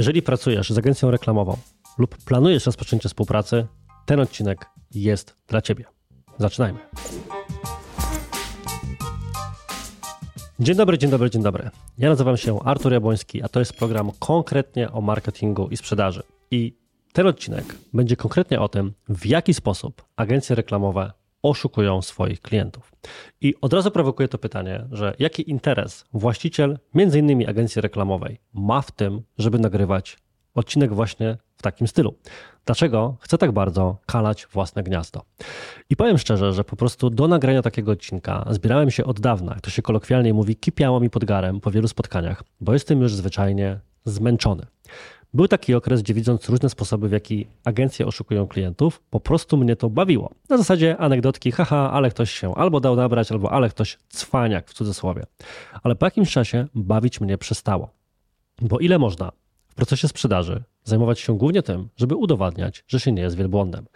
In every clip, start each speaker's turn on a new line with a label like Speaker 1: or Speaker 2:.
Speaker 1: Jeżeli pracujesz z agencją reklamową lub planujesz rozpoczęcie współpracy, ten odcinek jest dla Ciebie. Zaczynajmy. Dzień dobry, dzień dobry, dzień dobry. Ja nazywam się Artur Jabłoński, a to jest program konkretnie o marketingu i sprzedaży. I ten odcinek będzie konkretnie o tym, w jaki sposób agencje reklamowe oszukują swoich klientów. I od razu prowokuje to pytanie, że jaki interes właściciel między innymi agencji reklamowej ma w tym, żeby nagrywać odcinek właśnie w takim stylu. Dlaczego chce tak bardzo kalać własne gniazdo? I powiem szczerze, że po prostu do nagrania takiego odcinka zbierałem się od dawna, jak to się kolokwialnie mówi, kipiało mi pod garem po wielu spotkaniach, bo jestem już zwyczajnie zmęczony. Był taki okres, gdzie widząc różne sposoby, w jaki agencje oszukują klientów, po prostu mnie to bawiło. Na zasadzie anegdotki, haha, ale ktoś się albo dał nabrać, albo ale ktoś cwaniak w cudzysłowie. Ale po jakimś czasie bawić mnie przestało. Bo ile można w procesie sprzedaży zajmować się głównie tym, żeby udowadniać, że się nie jest wielbłądem.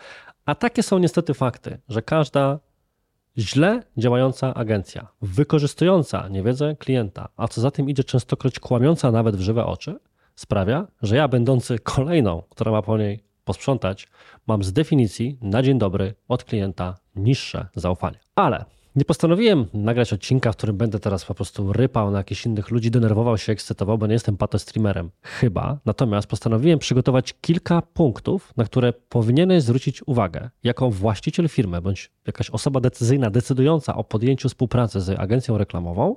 Speaker 1: A takie są niestety fakty, że każda źle działająca agencja, wykorzystująca niewiedzę klienta, a co za tym idzie częstokroć kłamiąca nawet w żywe oczy, sprawia, że ja, będący kolejną, która ma po niej posprzątać, mam z definicji na dzień dobry od klienta niższe zaufanie. Ale nie postanowiłem nagrać odcinka, w którym będę teraz po prostu rypał na jakichś innych ludzi, denerwował się, ekscytował, bo nie jestem patostreamerem. Chyba. Natomiast postanowiłem przygotować kilka punktów, na które powinieneś zwrócić uwagę jako właściciel firmy bądź jakaś osoba decyzyjna decydująca o podjęciu współpracy z agencją reklamową,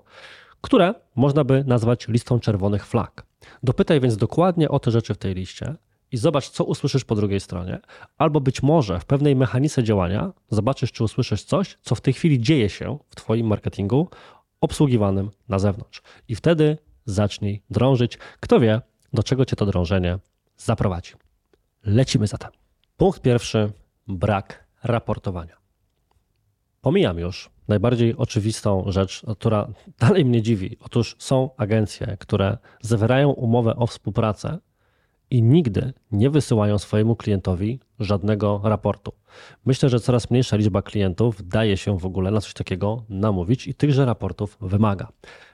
Speaker 1: które można by nazwać listą czerwonych flag. Dopytaj więc dokładnie o te rzeczy w tej liście i zobacz, co usłyszysz po drugiej stronie, albo być może w pewnej mechanice działania zobaczysz, czy usłyszysz coś, co w tej chwili dzieje się w Twoim marketingu obsługiwanym na zewnątrz. I wtedy zacznij drążyć. Kto wie, do czego Cię to drążenie zaprowadzi. Lecimy zatem. Punkt pierwszy: brak raportowania. Pomijam już najbardziej oczywistą rzecz, która dalej mnie dziwi. Otóż są agencje, które zawierają umowę o współpracę i nigdy nie wysyłają swojemu klientowi żadnego raportu. Myślę, że coraz mniejsza liczba klientów daje się w ogóle na coś takiego namówić i tychże raportów wymaga.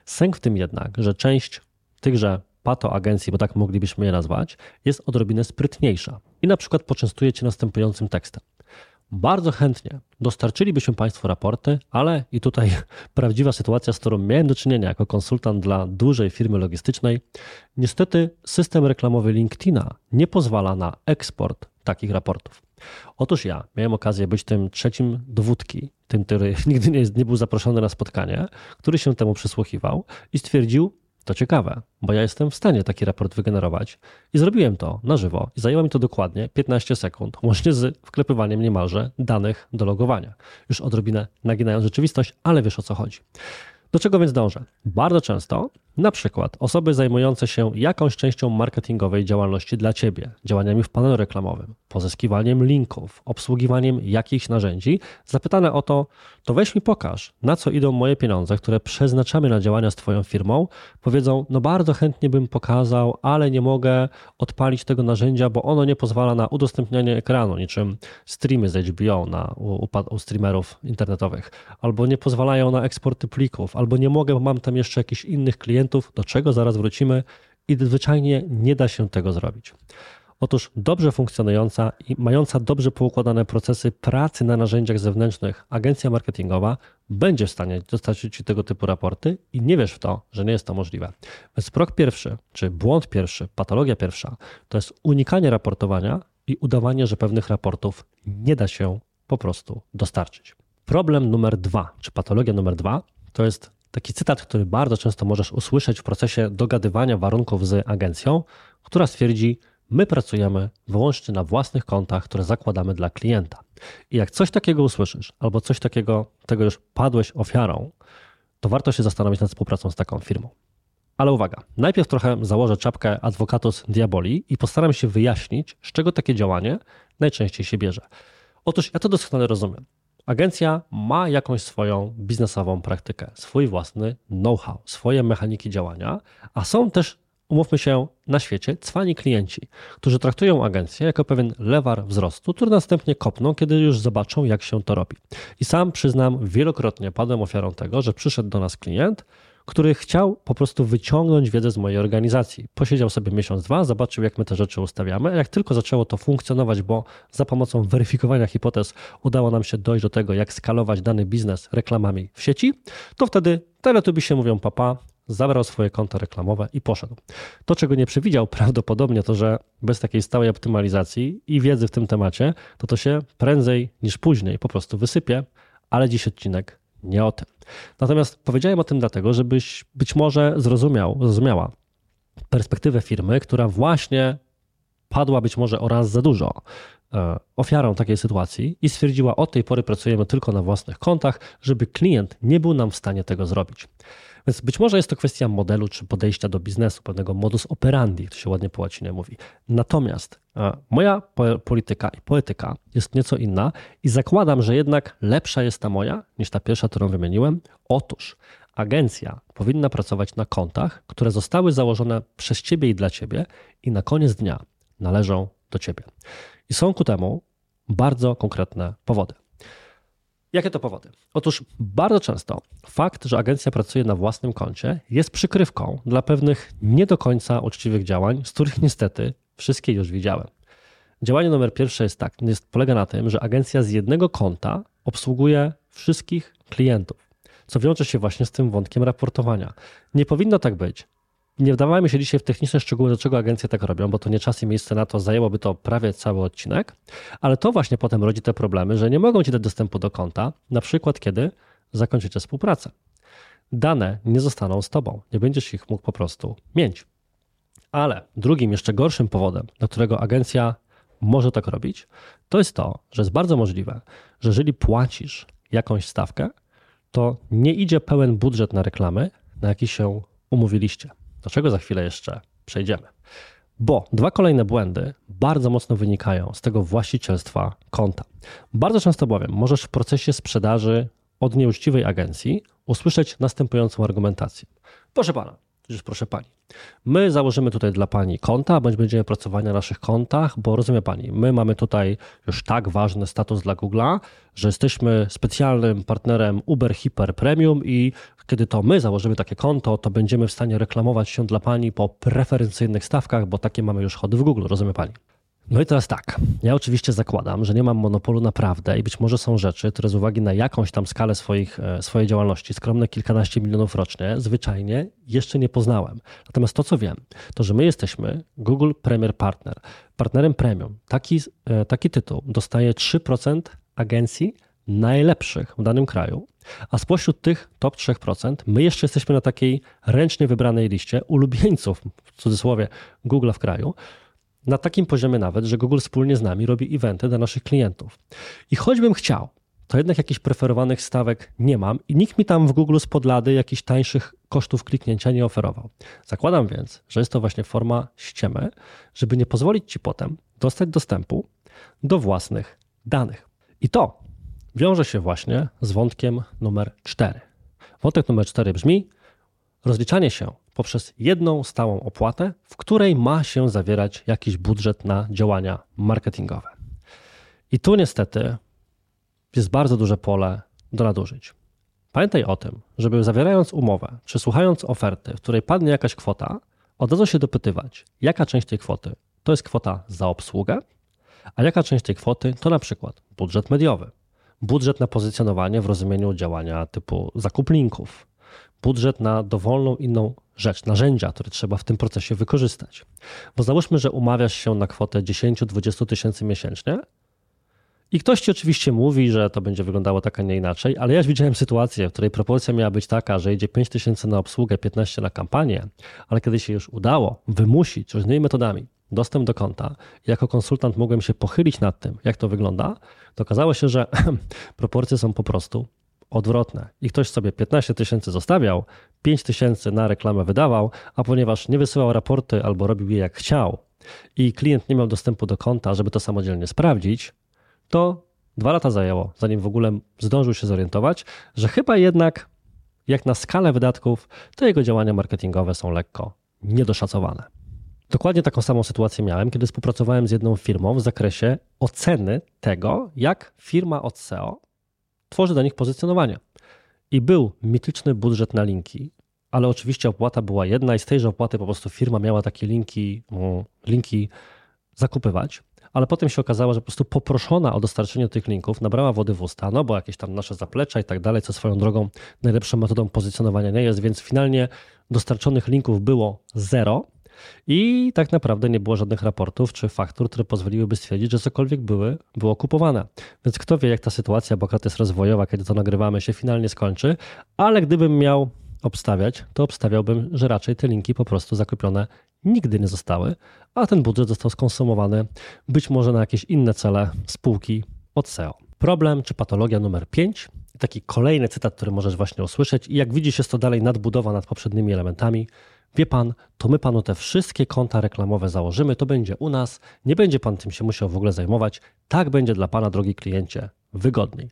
Speaker 1: Sęk w tym jednak, że część tychże pato agencji, bo tak moglibyśmy je nazwać, jest odrobinę sprytniejsza i na przykład poczęstuje cię następującym tekstem. Bardzo chętnie dostarczylibyśmy Państwu raporty, ale i tutaj prawdziwa sytuacja, z którą miałem do czynienia jako konsultant dla dużej firmy logistycznej. Niestety system reklamowy LinkedIna nie pozwala na eksport takich raportów. Otóż ja miałem okazję być tym trzecim dowódki, tym, który nigdy nie, nie był zaproszony na spotkanie, który się temu przysłuchiwał i stwierdził, to ciekawe, bo ja jestem w stanie taki raport wygenerować i zrobiłem to na żywo i zajęło mi to dokładnie 15 sekund, łącznie z wklepywaniem niemalże danych do logowania. Już odrobinę naginając rzeczywistość, ale wiesz o co chodzi. Do czego więc dążę? Bardzo często, na przykład osoby zajmujące się jakąś częścią marketingowej działalności dla Ciebie, działaniami w panelu reklamowym, pozyskiwaniem linków, obsługiwaniem jakichś narzędzi, zapytane o to, to weź mi pokaż, na co idą moje pieniądze, które przeznaczamy na działania z Twoją firmą, powiedzą, no bardzo chętnie bym pokazał, ale nie mogę odpalić tego narzędzia, bo ono nie pozwala na udostępnianie ekranu, niczym streamy z HBO na, u, u streamerów internetowych, albo nie pozwalają na eksporty plików, albo nie mogę, mam tam jeszcze jakichś innych klientów, do czego zaraz wrócimy i zwyczajnie nie da się tego zrobić. Otóż dobrze funkcjonująca i mająca dobrze poukładane procesy pracy na narzędziach zewnętrznych agencja marketingowa będzie w stanie dostarczyć Ci tego typu raporty i nie wiesz w to, że nie jest to możliwe. Więc krok pierwszy, czy błąd pierwszy, patologia pierwsza, to jest unikanie raportowania i udawanie, że pewnych raportów nie da się po prostu dostarczyć. Problem numer dwa, czy patologia numer dwa, to jest taki cytat, który bardzo często możesz usłyszeć w procesie dogadywania warunków z agencją, która stwierdzi, My pracujemy wyłącznie na własnych kontach, które zakładamy dla klienta. I jak coś takiego usłyszysz, albo coś takiego, tego już padłeś ofiarą, to warto się zastanowić nad współpracą z taką firmą. Ale uwaga, najpierw trochę założę czapkę advocatus diaboli i postaram się wyjaśnić, z czego takie działanie najczęściej się bierze. Otóż ja to doskonale rozumiem. Agencja ma jakąś swoją biznesową praktykę, swój własny know-how, swoje mechaniki działania, a są też umówmy się, na świecie cwani klienci, którzy traktują agencję jako pewien lewar wzrostu, który następnie kopną, kiedy już zobaczą, jak się to robi. I sam przyznam, wielokrotnie padłem ofiarą tego, że przyszedł do nas klient, który chciał po prostu wyciągnąć wiedzę z mojej organizacji. Posiedział sobie miesiąc, dwa, zobaczył, jak my te rzeczy ustawiamy. Jak tylko zaczęło to funkcjonować, bo za pomocą weryfikowania hipotez udało nam się dojść do tego, jak skalować dany biznes reklamami w sieci, to wtedy teletubi się mówią papa, zabrał swoje konto reklamowe i poszedł. To, czego nie przewidział prawdopodobnie, to że bez takiej stałej optymalizacji i wiedzy w tym temacie, to to się prędzej niż później po prostu wysypie, ale dziś odcinek nie o tym. Natomiast powiedziałem o tym dlatego, żebyś być może zrozumiał, zrozumiała perspektywę firmy, która właśnie padła być może o raz za dużo e, ofiarą takiej sytuacji i stwierdziła, od tej pory pracujemy tylko na własnych kontach, żeby klient nie był nam w stanie tego zrobić. Więc być może jest to kwestia modelu czy podejścia do biznesu, pewnego modus operandi, to się ładnie po łacinie mówi. Natomiast moja polityka i poetyka jest nieco inna i zakładam, że jednak lepsza jest ta moja niż ta pierwsza, którą wymieniłem. Otóż agencja powinna pracować na kontach, które zostały założone przez ciebie i dla ciebie i na koniec dnia należą do ciebie. I są ku temu bardzo konkretne powody. Jakie to powody? Otóż bardzo często fakt, że agencja pracuje na własnym koncie, jest przykrywką dla pewnych nie do końca uczciwych działań, z których niestety wszystkie już widziałem. Działanie numer pierwsze jest tak, jest, polega na tym, że agencja z jednego konta obsługuje wszystkich klientów, co wiąże się właśnie z tym wątkiem raportowania. Nie powinno tak być. Nie wdawajmy się dzisiaj w techniczne szczegóły, dlaczego agencje tak robią, bo to nie czas i miejsce na to, zajęłoby to prawie cały odcinek, ale to właśnie potem rodzi te problemy, że nie mogą ci dać dostępu do konta, na przykład kiedy zakończycie współpracę. Dane nie zostaną z tobą, nie będziesz ich mógł po prostu mieć. Ale drugim, jeszcze gorszym powodem, dla którego agencja może tak robić, to jest to, że jest bardzo możliwe, że jeżeli płacisz jakąś stawkę, to nie idzie pełen budżet na reklamy, na jaki się umówiliście. Do czego za chwilę jeszcze przejdziemy. Bo dwa kolejne błędy bardzo mocno wynikają z tego właścicielstwa konta. Bardzo często bowiem możesz w procesie sprzedaży od nieuczciwej agencji usłyszeć następującą argumentację. Proszę pana, Proszę pani, my założymy tutaj dla pani konta, bądź będziemy pracować na naszych kontach, bo rozumie pani, my mamy tutaj już tak ważny status dla Google'a, że jesteśmy specjalnym partnerem Uber Hyper Premium i kiedy to my założymy takie konto, to będziemy w stanie reklamować się dla pani po preferencyjnych stawkach, bo takie mamy już chody w Google, rozumie pani. No i teraz tak, ja oczywiście zakładam, że nie mam monopolu na prawdę i być może są rzeczy, które z uwagi na jakąś tam skalę swoich, e, swojej działalności, skromne kilkanaście milionów rocznie, zwyczajnie jeszcze nie poznałem. Natomiast to, co wiem, to że my jesteśmy Google Premier Partner, partnerem premium. Taki, e, taki tytuł dostaje 3% agencji najlepszych w danym kraju, a spośród tych top 3% my jeszcze jesteśmy na takiej ręcznie wybranej liście ulubieńców, w cudzysłowie, Google w kraju, na takim poziomie nawet, że Google wspólnie z nami robi eventy dla naszych klientów. I choćbym chciał, to jednak jakichś preferowanych stawek nie mam i nikt mi tam w Google z podlady jakichś tańszych kosztów kliknięcia nie oferował. Zakładam więc, że jest to właśnie forma ściemy, żeby nie pozwolić Ci potem dostać dostępu do własnych danych. I to wiąże się właśnie z wątkiem numer 4. Wątek numer 4 brzmi rozliczanie się poprzez jedną stałą opłatę, w której ma się zawierać jakiś budżet na działania marketingowe. I tu niestety jest bardzo duże pole do nadużyć. Pamiętaj o tym, żeby zawierając umowę, czy słuchając oferty, w której padnie jakaś kwota, od razu się dopytywać, jaka część tej kwoty to jest kwota za obsługę, a jaka część tej kwoty to na przykład budżet mediowy, budżet na pozycjonowanie w rozumieniu działania typu zakup linków, budżet na dowolną inną rzecz, narzędzia, które trzeba w tym procesie wykorzystać. Bo załóżmy, że umawiasz się na kwotę 10-20 tysięcy miesięcznie i ktoś ci oczywiście mówi, że to będzie wyglądało tak, a nie inaczej, ale ja już widziałem sytuację, w której proporcja miała być taka, że idzie 5 tysięcy na obsługę, 15 na kampanię, ale kiedy się już udało wymusić różnymi metodami dostęp do konta, jako konsultant mogłem się pochylić nad tym, jak to wygląda, to okazało się, że proporcje są po prostu odwrotne. I ktoś sobie 15 tysięcy zostawiał, 5 tysięcy na reklamę wydawał, a ponieważ nie wysyłał raporty albo robił je jak chciał i klient nie miał dostępu do konta, żeby to samodzielnie sprawdzić, to dwa lata zajęło, zanim w ogóle zdążył się zorientować, że chyba jednak, jak na skalę wydatków, to jego działania marketingowe są lekko niedoszacowane. Dokładnie taką samą sytuację miałem, kiedy współpracowałem z jedną firmą w zakresie oceny tego, jak firma od SEO tworzy dla nich pozycjonowanie. I był mityczny budżet na linki, ale oczywiście opłata była jedna i z tejże opłaty po prostu firma miała takie linki, mm, linki zakupywać ale potem się okazało, że po prostu poproszona o dostarczenie tych linków nabrała wody w usta, no bo jakieś tam nasze zaplecza i tak dalej, co swoją drogą najlepszą metodą pozycjonowania nie jest, więc finalnie dostarczonych linków było zero i tak naprawdę nie było żadnych raportów czy faktur, które pozwoliłyby stwierdzić, że cokolwiek były, było kupowane. Więc kto wie, jak ta sytuacja, bo jest rozwojowa, kiedy to nagrywamy, się finalnie skończy, ale gdybym miał obstawiać, to obstawiałbym, że raczej te linki po prostu zakupione nigdy nie zostały, a ten budżet został skonsumowany być może na jakieś inne cele spółki od SEO. Problem czy patologia numer 5, taki kolejny cytat, który możesz właśnie usłyszeć i jak widzisz jest to dalej nadbudowa nad poprzednimi elementami. Wie pan, to my panu te wszystkie konta reklamowe założymy, to będzie u nas, nie będzie pan tym się musiał w ogóle zajmować, tak będzie dla pana, drogi kliencie, wygodniej.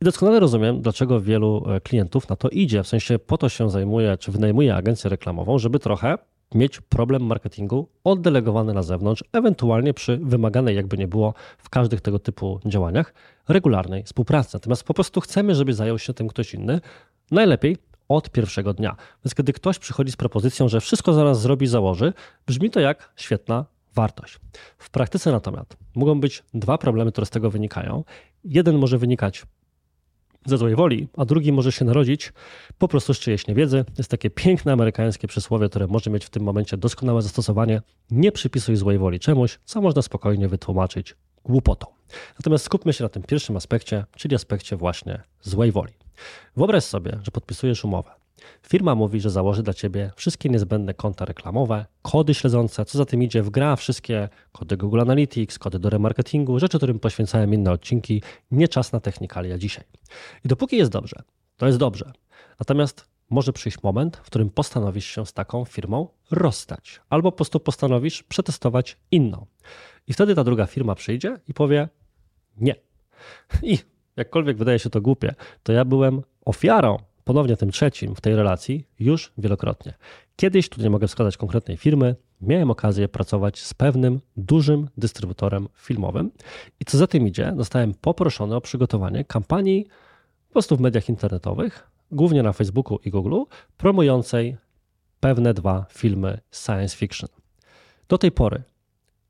Speaker 1: I doskonale rozumiem, dlaczego wielu e, klientów na to idzie. W sensie po to się zajmuje, czy wynajmuje agencję reklamową, żeby trochę mieć problem marketingu oddelegowany na zewnątrz, ewentualnie przy wymaganej, jakby nie było w każdych tego typu działaniach, regularnej współpracy. Natomiast po prostu chcemy, żeby zajął się tym ktoś inny, najlepiej od pierwszego dnia. Więc kiedy ktoś przychodzi z propozycją, że wszystko zaraz zrobi, założy, brzmi to jak świetna wartość. W praktyce natomiast mogą być dwa problemy, które z tego wynikają. Jeden może wynikać ze złej woli, a drugi może się narodzić po prostu z czyjejś niewiedzy. Jest takie piękne amerykańskie przysłowie, które może mieć w tym momencie doskonałe zastosowanie. Nie przypisuj złej woli czemuś, co można spokojnie wytłumaczyć głupotą. Natomiast skupmy się na tym pierwszym aspekcie, czyli aspekcie właśnie złej woli. Wyobraź sobie, że podpisujesz umowę. Firma mówi, że założy dla ciebie wszystkie niezbędne konta reklamowe, kody śledzące, co za tym idzie, wgra wszystkie kody Google Analytics, kody do remarketingu, rzeczy, którym poświęcałem inne odcinki. Nie czas na technikalia dzisiaj. I dopóki jest dobrze, to jest dobrze. Natomiast może przyjść moment, w którym postanowisz się z taką firmą rozstać, albo po prostu postanowisz przetestować inną. I wtedy ta druga firma przyjdzie i powie: Nie. I jakkolwiek wydaje się to głupie, to ja byłem ofiarą ponownie tym trzecim w tej relacji już wielokrotnie. Kiedyś, tu nie mogę wskazać konkretnej firmy, miałem okazję pracować z pewnym dużym dystrybutorem filmowym i co za tym idzie, zostałem poproszony o przygotowanie kampanii po prostu w mediach internetowych, głównie na Facebooku i Google, promującej pewne dwa filmy science fiction. Do tej pory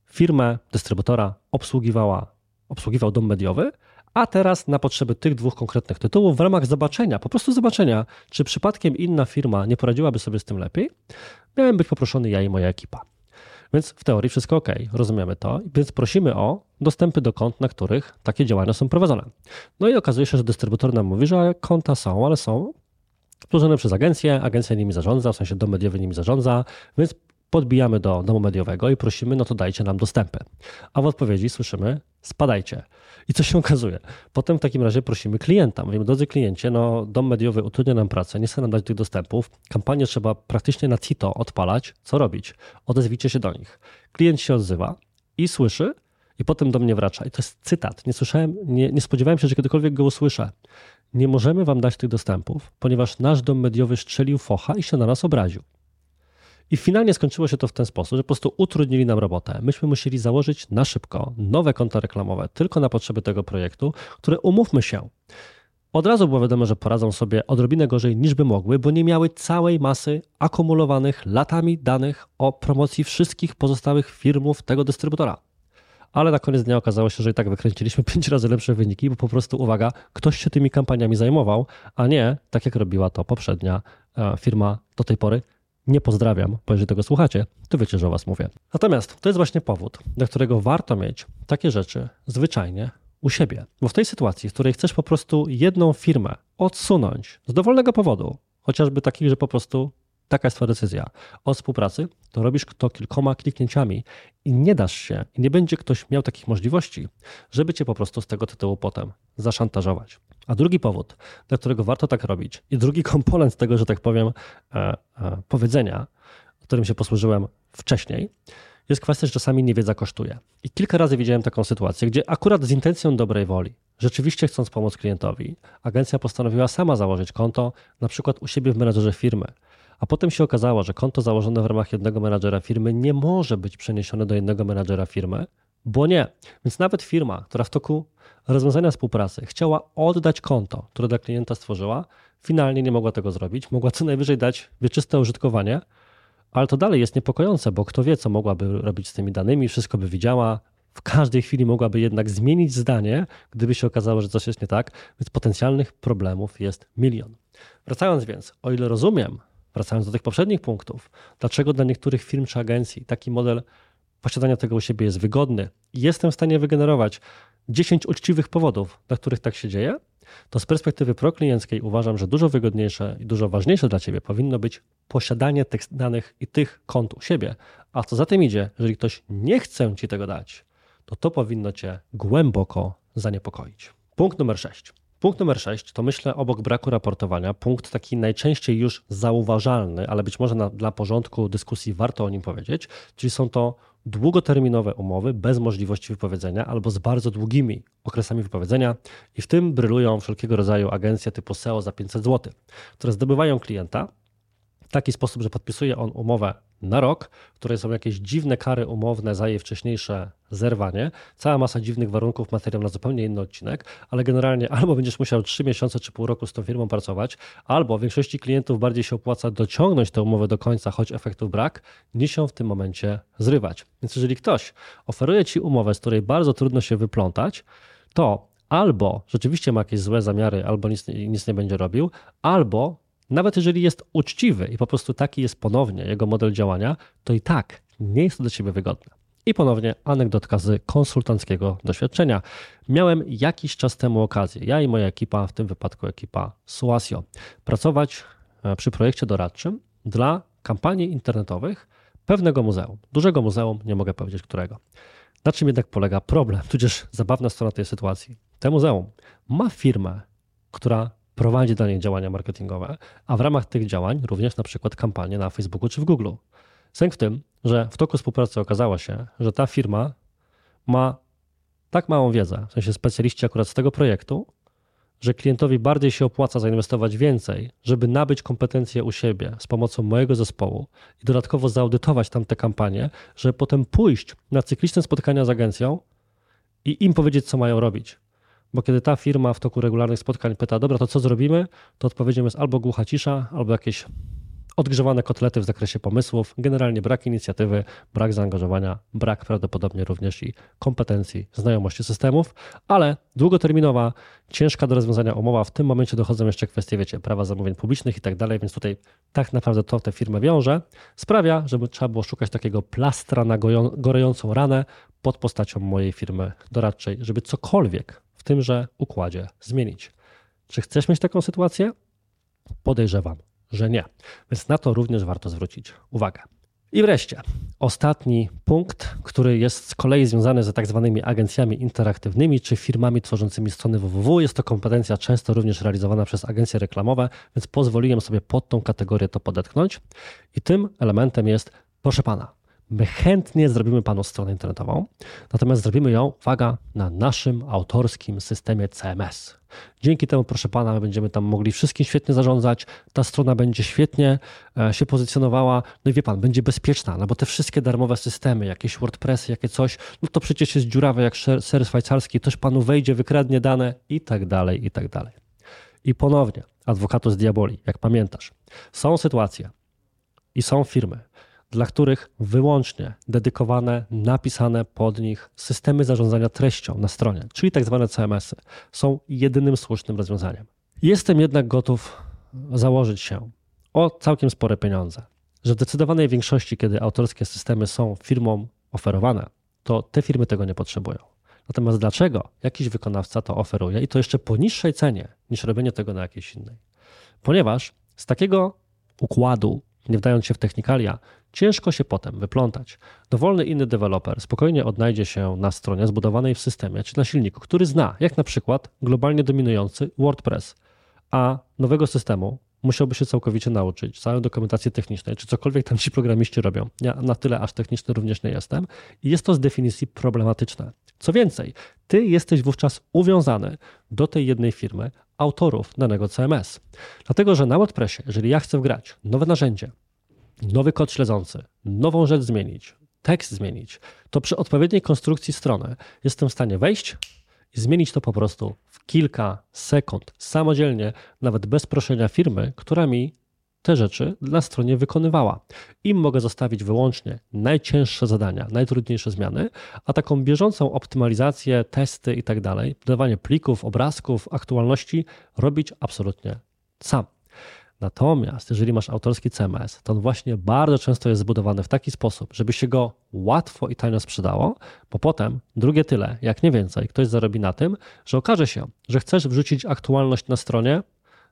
Speaker 1: firmę dystrybutora obsługiwała, obsługiwał dom mediowy, a teraz na potrzeby tych dwóch konkretnych tytułów, w ramach zobaczenia, po prostu zobaczenia, czy przypadkiem inna firma nie poradziłaby sobie z tym lepiej, miałem być poproszony ja i moja ekipa. Więc w teorii wszystko ok, rozumiemy to, więc prosimy o dostępy do kont, na których takie działania są prowadzone. No i okazuje się, że dystrybutor nam mówi, że konta są, ale są tworzone przez agencję, agencja nimi zarządza, w sensie dom mediowy nimi zarządza, więc podbijamy do domu mediowego i prosimy, no to dajcie nam dostępy. A w odpowiedzi słyszymy, spadajcie. I co się okazuje? Potem w takim razie prosimy klienta. Mówimy, drodzy kliencie, no dom mediowy utrudnia nam pracę, nie chce nam dać tych dostępów, kampanię trzeba praktycznie na CITO odpalać. Co robić? Odezwijcie się do nich. Klient się odzywa i słyszy, i potem do mnie wraca. I to jest cytat. Nie słyszałem, nie, nie spodziewałem się, że kiedykolwiek go usłyszę. Nie możemy wam dać tych dostępów, ponieważ nasz dom mediowy strzelił focha i się na nas obraził. I finalnie skończyło się to w ten sposób, że po prostu utrudnili nam robotę. Myśmy musieli założyć na szybko nowe konta reklamowe tylko na potrzeby tego projektu, które umówmy się. Od razu było wiadomo, że poradzą sobie odrobinę gorzej niż by mogły, bo nie miały całej masy akumulowanych latami danych o promocji wszystkich pozostałych firmów tego dystrybutora. Ale na koniec dnia okazało się, że i tak wykręciliśmy pięć razy lepsze wyniki, bo po prostu, uwaga, ktoś się tymi kampaniami zajmował, a nie tak jak robiła to poprzednia e, firma do tej pory, nie pozdrawiam, bo jeżeli tego słuchacie, to wiecie, że o was mówię. Natomiast to jest właśnie powód, dla którego warto mieć takie rzeczy zwyczajnie u siebie. Bo w tej sytuacji, w której chcesz po prostu jedną firmę odsunąć z dowolnego powodu, chociażby takich, że po prostu taka jest twoja decyzja o współpracy, to robisz to kilkoma kliknięciami i nie dasz się, i nie będzie ktoś miał takich możliwości, żeby cię po prostu z tego tytułu potem zaszantażować. A drugi powód, dla którego warto tak robić, i drugi komponent tego, że tak powiem, e, e, powiedzenia, którym się posłużyłem wcześniej, jest kwestia, że czasami niewiedza kosztuje. I kilka razy widziałem taką sytuację, gdzie akurat z intencją dobrej woli, rzeczywiście chcąc pomóc klientowi, agencja postanowiła sama założyć konto, na przykład u siebie w menedżerze firmy. A potem się okazało, że konto założone w ramach jednego menadżera firmy nie może być przeniesione do innego menadżera firmy, Bo nie. Więc nawet firma, która w toku rozwiązania współpracy chciała oddać konto, które dla klienta stworzyła, finalnie nie mogła tego zrobić. Mogła co najwyżej dać wieczyste użytkowanie, ale to dalej jest niepokojące, bo kto wie, co mogłaby robić z tymi danymi, wszystko by widziała. W każdej chwili mogłaby jednak zmienić zdanie, gdyby się okazało, że coś jest nie tak, więc potencjalnych problemów jest milion. Wracając więc, o ile rozumiem, wracając do tych poprzednich punktów, dlaczego dla niektórych firm czy agencji taki model posiadania tego u siebie jest wygodny i jestem w stanie wygenerować 10 uczciwych powodów, dla których tak się dzieje, to z perspektywy proklienckiej uważam, że dużo wygodniejsze i dużo ważniejsze dla Ciebie powinno być posiadanie tych danych i tych kont u siebie. A co za tym idzie, jeżeli ktoś nie chce Ci tego dać, to to powinno Cię głęboko zaniepokoić. Punkt numer 6. Punkt numer 6 to myślę obok braku raportowania, punkt taki najczęściej już zauważalny, ale być może na, dla porządku dyskusji warto o nim powiedzieć, czyli są to długoterminowe umowy bez możliwości wypowiedzenia albo z bardzo długimi okresami wypowiedzenia i w tym brylują wszelkiego rodzaju agencje typu SEO za 500 zł, które zdobywają klienta w taki sposób, że podpisuje on umowę na rok, w której są jakieś dziwne kary umowne za jej wcześniejsze zerwanie, cała masa dziwnych warunków, materiał na zupełnie inny odcinek, ale generalnie albo będziesz musiał 3 miesiące czy pół roku z tą firmą pracować, albo większości klientów bardziej się opłaca dociągnąć tę umowę do końca, choć efektów brak, niż ją w tym momencie zrywać. Więc jeżeli ktoś oferuje ci umowę, z której bardzo trudno się wyplątać, to albo rzeczywiście ma jakieś złe zamiary, albo nic, nic nie będzie robił, albo nawet jeżeli jest uczciwy i po prostu taki jest ponownie jego model działania, to i tak nie jest to dla ciebie wygodne. I ponownie anegdotka z konsultanckiego doświadczenia. Miałem jakiś czas temu okazję, ja i moja ekipa, w tym wypadku ekipa Suasio, pracować e, przy projekcie doradczym dla kampanii internetowych pewnego muzeum. Dużego muzeum, nie mogę powiedzieć którego. Na czym jednak polega problem, tudzież zabawna strona tej sytuacji? To muzeum ma firmę, która prowadzi dla nich działania marketingowe, a w ramach tych działań również na przykład kampanie na Facebooku czy w Google. Sęk w tym, że w toku współpracy okazało się, że ta firma ma tak małą wiedzę, w sensie specjaliści akurat z tego projektu, że klientowi bardziej się opłaca zainwestować więcej, żeby nabyć kompetencje u siebie z pomocą mojego zespołu i dodatkowo zaudytować tam te kampanie, żeby potem pójść na cykliczne spotkania z agencją i im powiedzieć, co mają robić. Bo kiedy ta firma w toku regularnych spotkań pyta, dobra, to co zrobimy, to odpowiedzią jest albo głucha cisza, albo jakieś odgrzewane kotlety w zakresie pomysłów, generalnie brak inicjatywy, brak zaangażowania, brak prawdopodobnie również i kompetencji, znajomości systemów, ale długoterminowa, ciężka do rozwiązania umowa, w tym momencie dochodzą jeszcze kwestie, wiecie, prawa zamówień publicznych i tak dalej, więc tutaj tak naprawdę to tę firmę wiąże, sprawia, żeby trzeba było szukać takiego plastra na gorejącą ranę pod postacią mojej firmy doradczej, żeby cokolwiek w tymże układzie zmienić. Czy chcesz mieć taką sytuację? Podejrzewam, że nie. Więc na to również warto zwrócić uwagę. I wreszcie, ostatni punkt, który jest z kolei związany z tak zwanymi agencjami interaktywnymi czy firmami tworzącymi strony www. Jest to kompetencja często również realizowana przez agencje reklamowe, więc pozwoliłem sobie pod tą kategorię to podetknąć. I tym elementem jest, proszę pana, My chętnie zrobimy Panu stronę internetową, natomiast zrobimy ją, uwaga, na naszym autorskim systemie CMS. Dzięki temu, proszę Pana, my będziemy tam mogli wszystkim świetnie zarządzać, ta strona będzie świetnie e, się pozycjonowała, no i wie Pan, będzie bezpieczna, no bo te wszystkie darmowe systemy, jakieś WordPressy, jakie coś, no to przecież jest dziurawe jak ser szwajcarski, ktoś Panu wejdzie, wykradnie dane i tak dalej, i tak dalej. I ponownie, adwokatus diaboli, jak pamiętasz, są sytuacje i są firmy, dla których wyłącznie dedykowane, napisane pod nich systemy zarządzania treścią na stronie, czyli tak zwane CMS-y, są jedynym słusznym rozwiązaniem. Jestem jednak gotów założyć się o całkiem spore pieniądze, że w zdecydowanej większości, kiedy autorskie systemy są firmom oferowane, to te firmy tego nie potrzebują. Natomiast dlaczego jakiś wykonawca to oferuje i to jeszcze po niższej cenie niż robienie tego na jakiejś innej? Ponieważ z takiego układu nie wdając się w technikalia, ciężko się potem wyplątać. Dowolny inny deweloper spokojnie odnajdzie się na stronie zbudowanej w systemie czy na silniku, który zna, jak na przykład globalnie dominujący WordPress, a nowego systemu musiałby się całkowicie nauczyć, całej dokumentacji technicznej, czy cokolwiek tam ci programiści robią. Ja na tyle aż techniczny również nie jestem i jest to z definicji problematyczne. Co więcej, ty jesteś wówczas uwiązany do tej jednej firmy, autorów danego CMS. Dlatego, że na WordPressie, jeżeli ja chcę wgrać nowe narzędzie, nowy kod śledzący, nową rzecz zmienić, tekst zmienić, to przy odpowiedniej konstrukcji strony jestem w stanie wejść i zmienić to po prostu w kilka sekund, samodzielnie, nawet bez proszenia firmy, która mi te rzeczy na stronie wykonywała. Im mogę zostawić wyłącznie najcięższe zadania, najtrudniejsze zmiany, a taką bieżącą optymalizację, testy i tak dodawanie plików, obrazków, aktualności robić absolutnie sam. Natomiast jeżeli masz autorski CMS, to on właśnie bardzo często jest zbudowany w taki sposób, żeby się go łatwo i tanio sprzedało, bo potem drugie tyle, jak nie więcej, ktoś zarobi na tym, że okaże się, że chcesz wrzucić aktualność na stronie,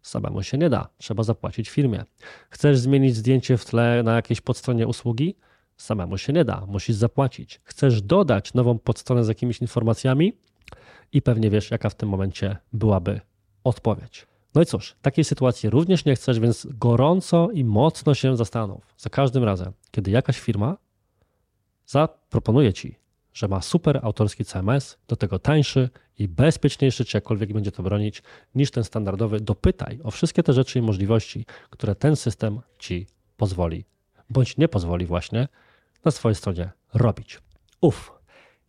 Speaker 1: samemu się nie da, trzeba zapłacić firmie. Chcesz zmienić zdjęcie w tle na jakiejś podstronie usługi, samemu się nie da, musisz zapłacić. Chcesz dodać nową podstronę z jakimiś informacjami i pewnie wiesz, jaka w tym momencie byłaby odpowiedź. No i cóż, takiej sytuacji również nie chcesz, więc gorąco i mocno się zastanów za każdym razem, kiedy jakaś firma zaproponuje ci, że ma super autorski CMS, do tego tańszy i bezpieczniejszy, czy jakkolwiek będzie to bronić, niż ten standardowy, dopytaj o wszystkie te rzeczy i możliwości, które ten system ci pozwoli, bądź nie pozwoli właśnie na swojej stronie robić. Uf,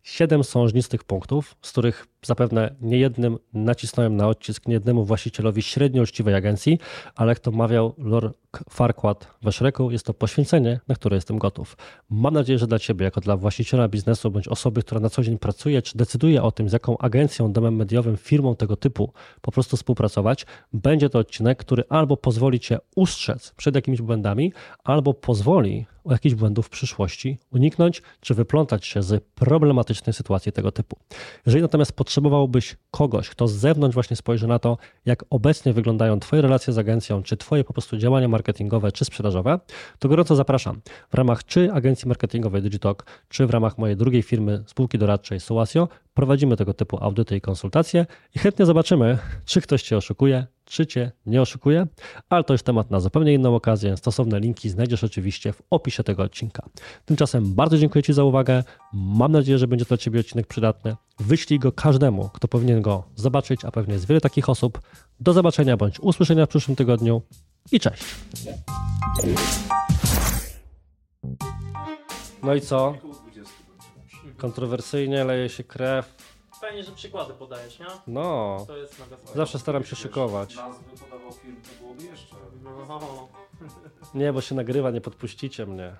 Speaker 1: siedem sążnistych punktów, z których zapewne niejednym nacisnąłem na odcisk niejednemu właścicielowi średnio uczciwej agencji, ale jak to mawiał Lord Farquad we Szreku, jest to poświęcenie, na które jestem gotów. Mam nadzieję, że dla Ciebie, jako dla właściciela biznesu bądź osoby, która na co dzień pracuje, czy decyduje o tym, z jaką agencją, domem mediowym, firmą tego typu po prostu współpracować, będzie to odcinek, który albo pozwoli Cię ustrzec przed jakimiś błędami, albo pozwoli o jakichś błędów w przyszłości uniknąć, czy wyplątać się z problematycznej sytuacji tego typu. Jeżeli natomiast potrzebowałbyś kogoś, kto z zewnątrz właśnie spojrzy na to, jak obecnie wyglądają Twoje relacje z agencją, czy Twoje po prostu działania marketingowe, czy sprzedażowe, to gorąco zapraszam. W ramach czy agencji marketingowej Digitalk, czy w ramach mojej drugiej firmy, spółki doradczej Suasio, prowadzimy tego typu audyty i konsultacje i chętnie zobaczymy, czy ktoś Cię oszukuje, czy Cię nie oszukuje, ale to jest temat na zupełnie inną okazję. Stosowne linki znajdziesz oczywiście w opisie tego odcinka. Tymczasem bardzo dziękuję Ci za uwagę. Mam nadzieję, że będzie to dla Ciebie odcinek przydatny. Wyślij go każdemu, kto powinien go zobaczyć, a pewnie jest wiele takich osób. Do zobaczenia bądź usłyszenia w przyszłym tygodniu i cześć. No i co? Kontrowersyjnie leje się krew.
Speaker 2: Fajnie, że przykłady podajesz, nie?
Speaker 1: No,
Speaker 2: To jest mega fajne.
Speaker 1: zawsze staram się szykować.
Speaker 3: Nazwy podawał film, to byłoby jeszcze.
Speaker 2: No,
Speaker 1: Nie, bo się nagrywa, nie podpuścicie mnie.